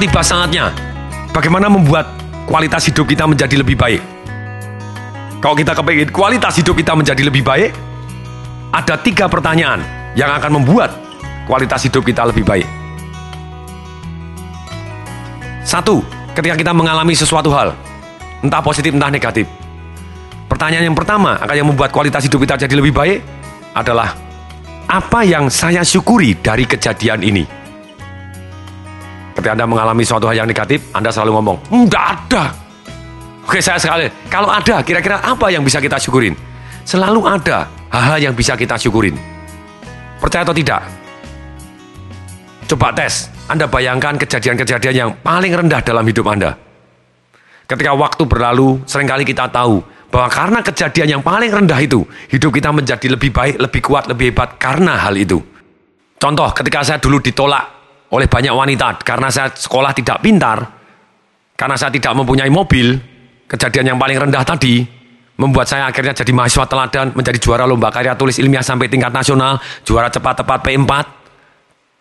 Tiba saatnya bagaimana membuat kualitas hidup kita menjadi lebih baik. Kalau kita kepingin kualitas hidup kita menjadi lebih baik, ada tiga pertanyaan yang akan membuat kualitas hidup kita lebih baik. Satu, ketika kita mengalami sesuatu hal, entah positif entah negatif. Pertanyaan yang pertama akan yang membuat kualitas hidup kita jadi lebih baik adalah apa yang saya syukuri dari kejadian ini? Ketika Anda mengalami suatu hal yang negatif, Anda selalu ngomong, enggak ada. Oke, saya sekali. Kalau ada, kira-kira apa yang bisa kita syukurin? Selalu ada hal-hal yang bisa kita syukurin. Percaya atau tidak? Coba tes. Anda bayangkan kejadian-kejadian yang paling rendah dalam hidup Anda. Ketika waktu berlalu, sering kali kita tahu bahwa karena kejadian yang paling rendah itu, hidup kita menjadi lebih baik, lebih kuat, lebih hebat karena hal itu. Contoh, ketika saya dulu ditolak oleh banyak wanita karena saya sekolah tidak pintar, karena saya tidak mempunyai mobil, kejadian yang paling rendah tadi membuat saya akhirnya jadi mahasiswa teladan, menjadi juara lomba karya tulis ilmiah sampai tingkat nasional, juara cepat-tepat P4,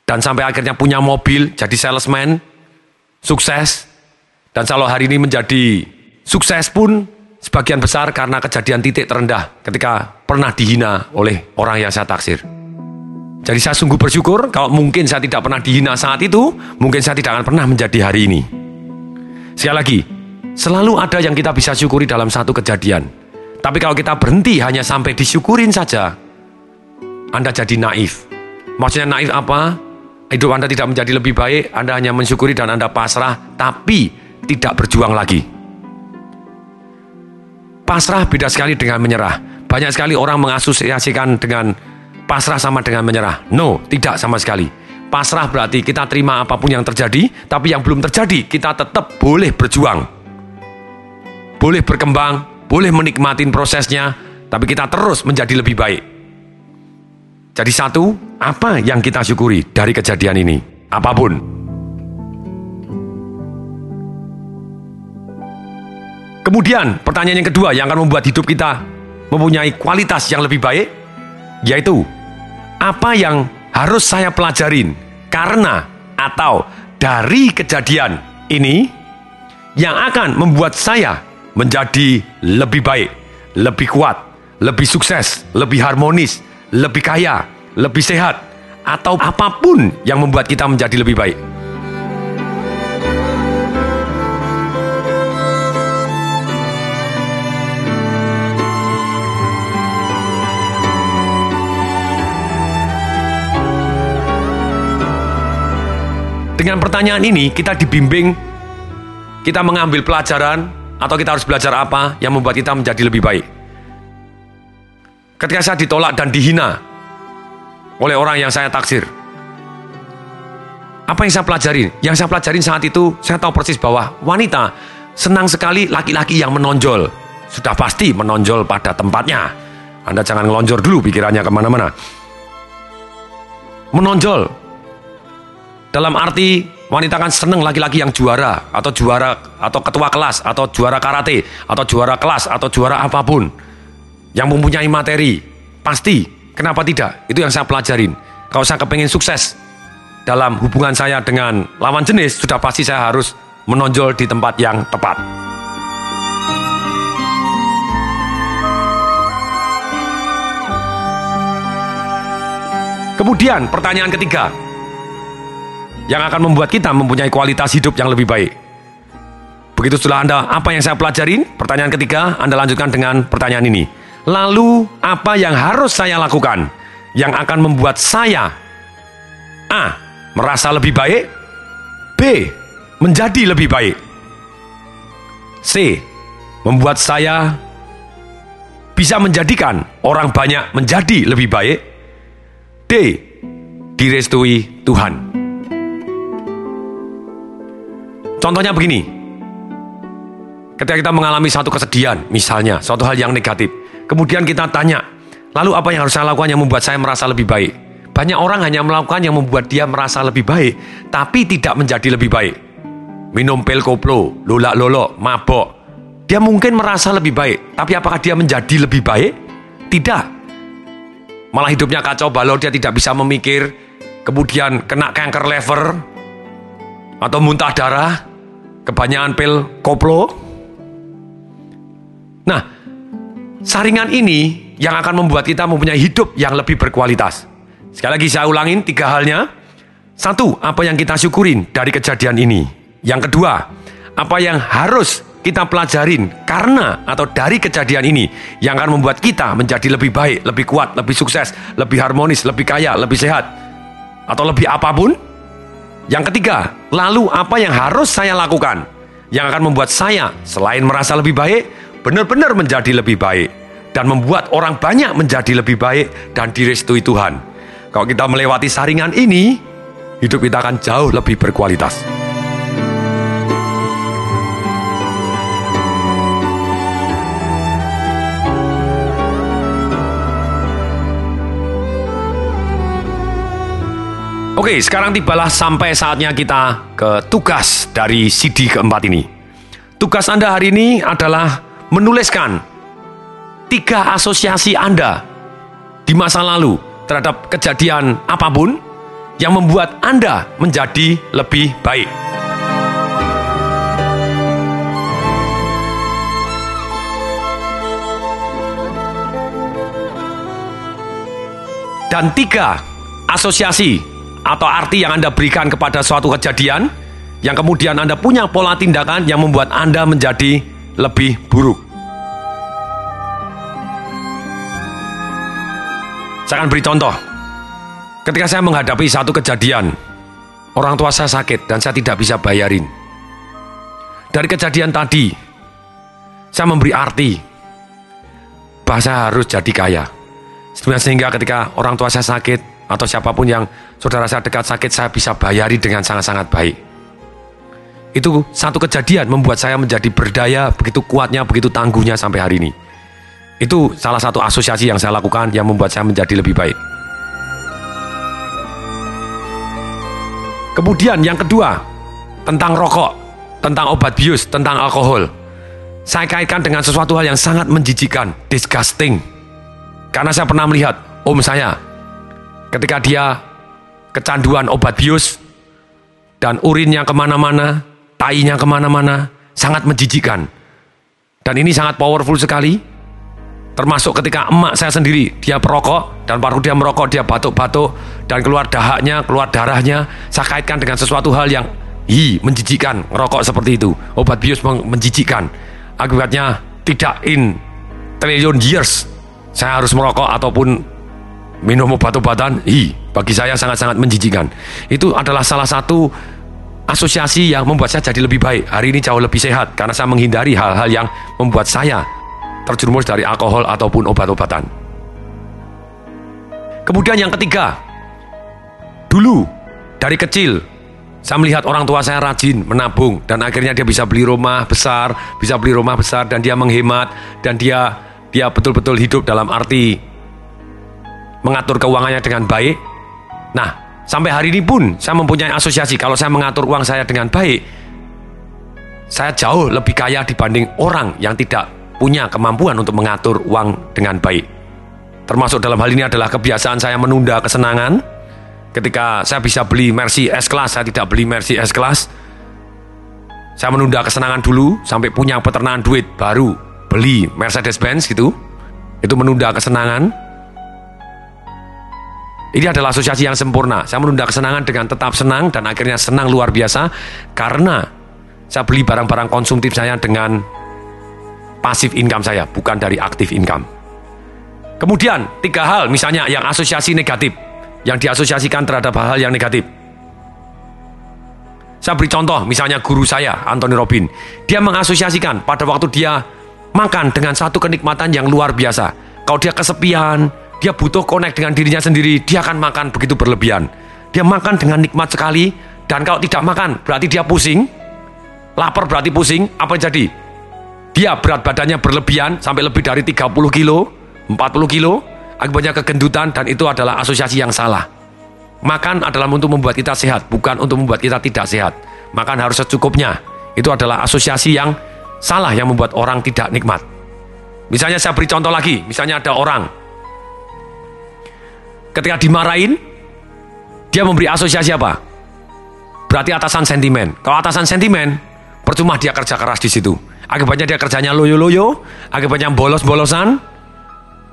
dan sampai akhirnya punya mobil, jadi salesman, sukses, dan kalau hari ini menjadi sukses pun sebagian besar karena kejadian titik terendah ketika pernah dihina oleh orang yang saya taksir. Jadi saya sungguh bersyukur kalau mungkin saya tidak pernah dihina saat itu, mungkin saya tidak akan pernah menjadi hari ini. Sekali lagi, selalu ada yang kita bisa syukuri dalam satu kejadian. Tapi kalau kita berhenti hanya sampai disyukurin saja, Anda jadi naif. Maksudnya naif apa? Hidup Anda tidak menjadi lebih baik, Anda hanya mensyukuri dan Anda pasrah, tapi tidak berjuang lagi. Pasrah beda sekali dengan menyerah. Banyak sekali orang mengasosiasikan dengan pasrah sama dengan menyerah. No, tidak sama sekali. Pasrah berarti kita terima apa pun yang terjadi, tapi yang belum terjadi kita tetap boleh berjuang. Boleh berkembang, boleh menikmati prosesnya, tapi kita terus menjadi lebih baik. Jadi satu, apa yang kita syukuri dari kejadian ini? Apa pun. Kemudian pertanyaan yang kedua yang akan membuat hidup kita mempunyai kualitas yang lebih baik, yaitu apa yang harus saya pelajarin karena atau dari kejadian ini yang akan membuat saya menjadi lebih baik, lebih kuat, lebih sukses, lebih harmonis, lebih kaya, lebih sehat, atau apa pun yang membuat kita menjadi lebih baik. Dengan pertanyaan ini, kita dibimbing, kita mengambil pelajaran, atau kita harus belajar apa yang membuat kita menjadi lebih baik. Ketika saya ditolak dan dihina oleh orang yang saya taksir, apa yang saya pelajari? Yang saya pelajarin saat itu, saya tahu persis bahwa wanita senang sekali laki-laki yang menonjol. Sudah pasti menonjol pada tempatnya. Anda jangan ngelonjor dulu pikirannya ke mana-mana. Menonjol. Dalam arti Wanita kan seneng laki-laki yang juara atau juara atau ketua kelas atau juara karate atau juara kelas atau juara apa pun yang mempunyai materi. Pasti. Kenapa tidak? Itu yang saya pelajarin. Kalau saya kepengen sukses dalam hubungan saya dengan lawan jenis sudah pasti saya harus menonjol di tempat yang tepat. Kemudian pertanyaan ketiga, yang akan membuat kita mempunyai kualitas hidup yang lebih baik. Begitu setelah Anda, apa yang saya pelajarin? Pertanyaan ketiga, Anda lanjutkan dengan pertanyaan ini. Lalu, apa yang harus saya lakukan yang akan membuat saya A. Merasa lebih baik B. Menjadi lebih baik C. Membuat saya bisa menjadikan orang banyak menjadi lebih baik D. Direstui Tuhan Contohnya begini, ketika kita mengalami satu kesedihan, misalnya suatu hal yang negatif, kemudian kita tanya, lalu apa yang harus saya lakukan yang membuat saya merasa lebih baik? Banyak orang hanya melakukan yang membuat dia merasa lebih baik, tapi tidak menjadi lebih baik. Minum pil koplo, lolak lolo, mabok. Dia mungkin merasa lebih baik, tapi apakah dia menjadi lebih baik? Tidak. Malah hidupnya kacau balau, dia tidak bisa memikir, kemudian kena kanker lever, atau muntah darah, kebanyakan pil koplo. Nah, saringan ini yang akan membuat kita mempunyai hidup yang lebih berkualitas. Sekali lagi saya ulangin tiga halnya. Satu, apa yang kita syukurin dari kejadian ini. Yang kedua, apa yang harus kita pelajarin karena atau dari kejadian ini yang akan membuat kita menjadi lebih baik, lebih kuat, lebih sukses, lebih harmonis, lebih kaya, lebih sehat, atau lebih apa pun. Yang ketiga, lalu apa yang harus saya lakukan yang akan membuat saya selain merasa lebih baik, benar-benar menjadi lebih baik dan membuat orang banyak menjadi lebih baik dan direstui Tuhan. Kalau kita melewati saringan ini, hidup kita akan jauh lebih berkualitas. Oke, sekarang tibalah sampai saatnya kita ke tugas dari CD keempat ini. Tugas Anda hari ini adalah menuliskan tiga asosiasi Anda di masa lalu terhadap kejadian apa pun yang membuat Anda menjadi lebih baik. Dan tiga asosiasi atau arti yang Anda berikan kepada suatu kejadian yang kemudian Anda punya pola tindakan yang membuat Anda menjadi lebih buruk. Saya akan beri contoh. Ketika saya menghadapi satu kejadian, orang tua saya sakit dan saya tidak bisa bayarin. Dari kejadian tadi, saya memberi arti bahwa saya harus jadi kaya. Sehingga ketika orang tua saya sakit, atau siapa pun yang saudara saya dekat sakit saya bisa bayari dengan sangat-sangat baik. Itu satu kejadian membuat saya menjadi berdaya, begitu kuatnya, begitu tangguhnya sampai hari ini. Itu salah satu asosiasi yang saya lakukan yang membuat saya menjadi lebih baik. Kemudian yang kedua, tentang rokok, tentang obat bius, tentang alkohol. Saya kaitkan dengan sesuatu hal yang sangat menjijikan, disgusting. Karena saya pernah melihat om saya ketika dia kecanduan obat bius dan urinnya ke mana-mana, tainya ke mana-mana, sangat menjijikan. Dan ini sangat powerful sekali. Termasuk ketika emak saya sendiri, dia perokok, dan baru dia merokok, dia batuk-batuk, dan keluar dahaknya, keluar darahnya. Saya kaitkan dengan sesuatu hal yang hi, menjijikan, ngerokok seperti itu. Obat bius menjijikan. Akibatnya tidak in trillion years saya harus merokok ataupun minum obat-obatan, hi, bagi saya sangat-sangat menjijikan. Itu adalah salah satu asosiasi yang membuat saya jadi lebih baik. Hari ini jauh lebih sehat karena saya menghindari hal-hal yang membuat saya terjerumus dari alkohol ataupun obat-obatan. Kemudian yang ketiga, dulu dari kecil saya melihat orang tua saya rajin menabung dan akhirnya dia bisa beli rumah besar, bisa beli rumah besar dan dia menghemat dan dia dia betul-betul hidup dalam arti mengatur keuangannya dengan baik. Nah, sampai hari ini pun saya mempunyai asosiasi kalau saya mengatur uang saya dengan baik, saya jauh lebih kaya dibanding orang yang tidak punya kemampuan untuk mengatur uang dengan baik. Termasuk dalam hal ini adalah kebiasaan saya menunda kesenangan. Ketika saya bisa beli Mercy S-Class, saya tidak beli Mercy S-Class. Saya menunda kesenangan dulu sampai punya peternakan duit baru beli Mercedes-Benz gitu. Itu menunda kesenangan ini adalah asosiasi yang sempurna. Saya menunda kesenangan dengan tetap senang dan akhirnya senang luar biasa karena saya beli barang-barang konsumtif saya dengan pasif income saya, bukan dari aktif income. Kemudian, tiga hal misalnya yang asosiasi negatif, yang diasosiasikan terhadap hal-hal yang negatif. Saya beri contoh, misalnya guru saya, Anthony Robin. Dia mengasosiasikan pada waktu dia makan dengan satu kenikmatan yang luar biasa. Kalau dia kesepian, dia butuh connect dengan dirinya sendiri, dia akan makan begitu berlebihan. Dia makan dengan nikmat sekali, dan kalau tidak makan, berarti dia pusing. Lapar berarti pusing, apa yang jadi? Dia berat badannya berlebihan, sampai lebih dari 30 kilo, 40 kilo, akibatnya kegendutan, dan itu adalah asosiasi yang salah. Makan adalah untuk membuat kita sehat, bukan untuk membuat kita tidak sehat. Makan harus secukupnya. Itu adalah asosiasi yang salah yang membuat orang tidak nikmat. Misalnya saya beri contoh lagi, misalnya ada orang Ketika dimarahin, dia memberi asosiasi apa? berarti atasan sentimen. Kalau atasan sentimen, percuma dia kerja keras di situ. Akibatnya dia kerjanya loyo-loyo, akibatnya bolos-bolosan,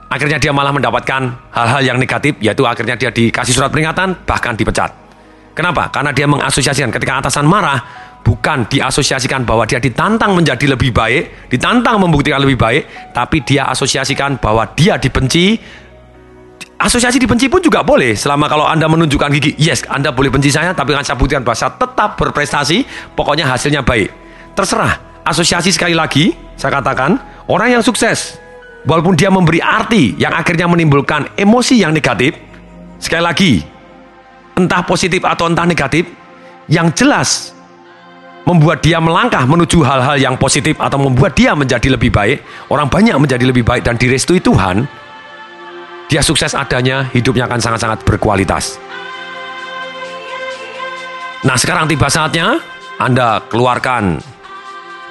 akhirnya dia malah mendapatkan hal-hal yang negatif, yaitu akhirnya dia dikasih surat peringatan, bahkan dipecat. Kenapa? Karena dia mengasosiasikan ketika atasan marah, bukan diasosiasikan bahwa dia ditantang menjadi lebih baik, ditantang membuktikan lebih baik, tapi dia asosiasikan bahwa dia dibenci. Asosiasi dibenci pun juga boleh selama kalau Anda menunjukkan gigi, yes, Anda boleh benci saya, tapi dengan saya saya tetap berprestasi, pokoknya hasilnya baik. Terserah, asosiasi sekali lagi, saya katakan, orang yang sukses, walaupun dia memberi arti yang akhirnya menimbulkan emosi yang negatif, sekali lagi, entah positif atau entah negatif, yang jelas membuat dia melangkah menuju hal-hal yang positif atau membuat dia menjadi lebih baik, orang banyak menjadi lebih baik dan direstui Tuhan, dia sukses adanya, hidupnya akan sangat-sangat berkualitas. Nah sekarang tiba saatnya Anda keluarkan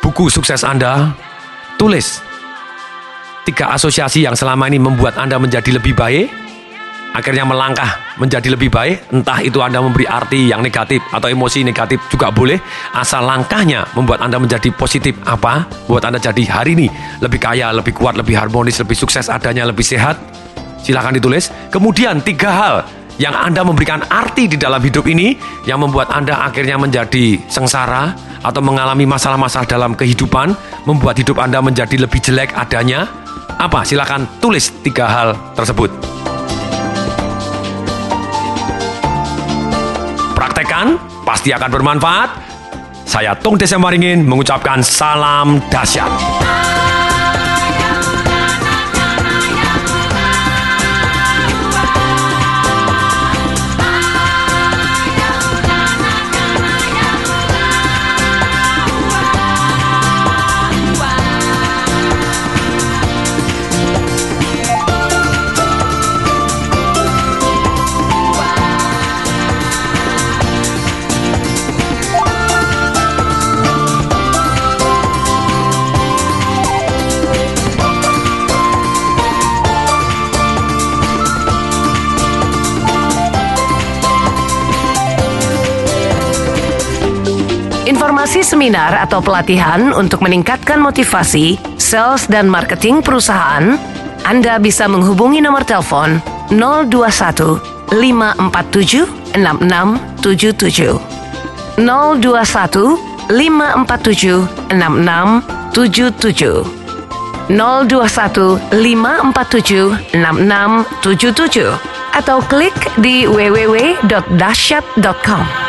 buku sukses Anda, tulis tiga asosiasi yang selama ini membuat Anda menjadi lebih baik, akhirnya melangkah menjadi lebih baik, entah itu Anda memberi arti yang negatif atau emosi negatif juga boleh, asal langkahnya membuat Anda menjadi positif apa, buat Anda jadi hari ini lebih kaya, lebih kuat, lebih harmonis, lebih sukses adanya, lebih sehat, silahkan ditulis. Kemudian tiga hal yang Anda memberikan arti di dalam hidup ini yang membuat Anda akhirnya menjadi sengsara atau mengalami masalah-masalah dalam kehidupan, membuat hidup Anda menjadi lebih jelek adanya, apa? Silahkan tulis tiga hal tersebut. Praktekan, pasti akan bermanfaat. Saya Tung Desemaringin mengucapkan salam dahsyat. Informasi seminar atau pelatihan untuk meningkatkan motivasi, sales dan marketing perusahaan, Anda bisa menghubungi nomor telepon 021 547 6677. 021 547 6677. 021 547 6677 atau klik di www.dasyat.com.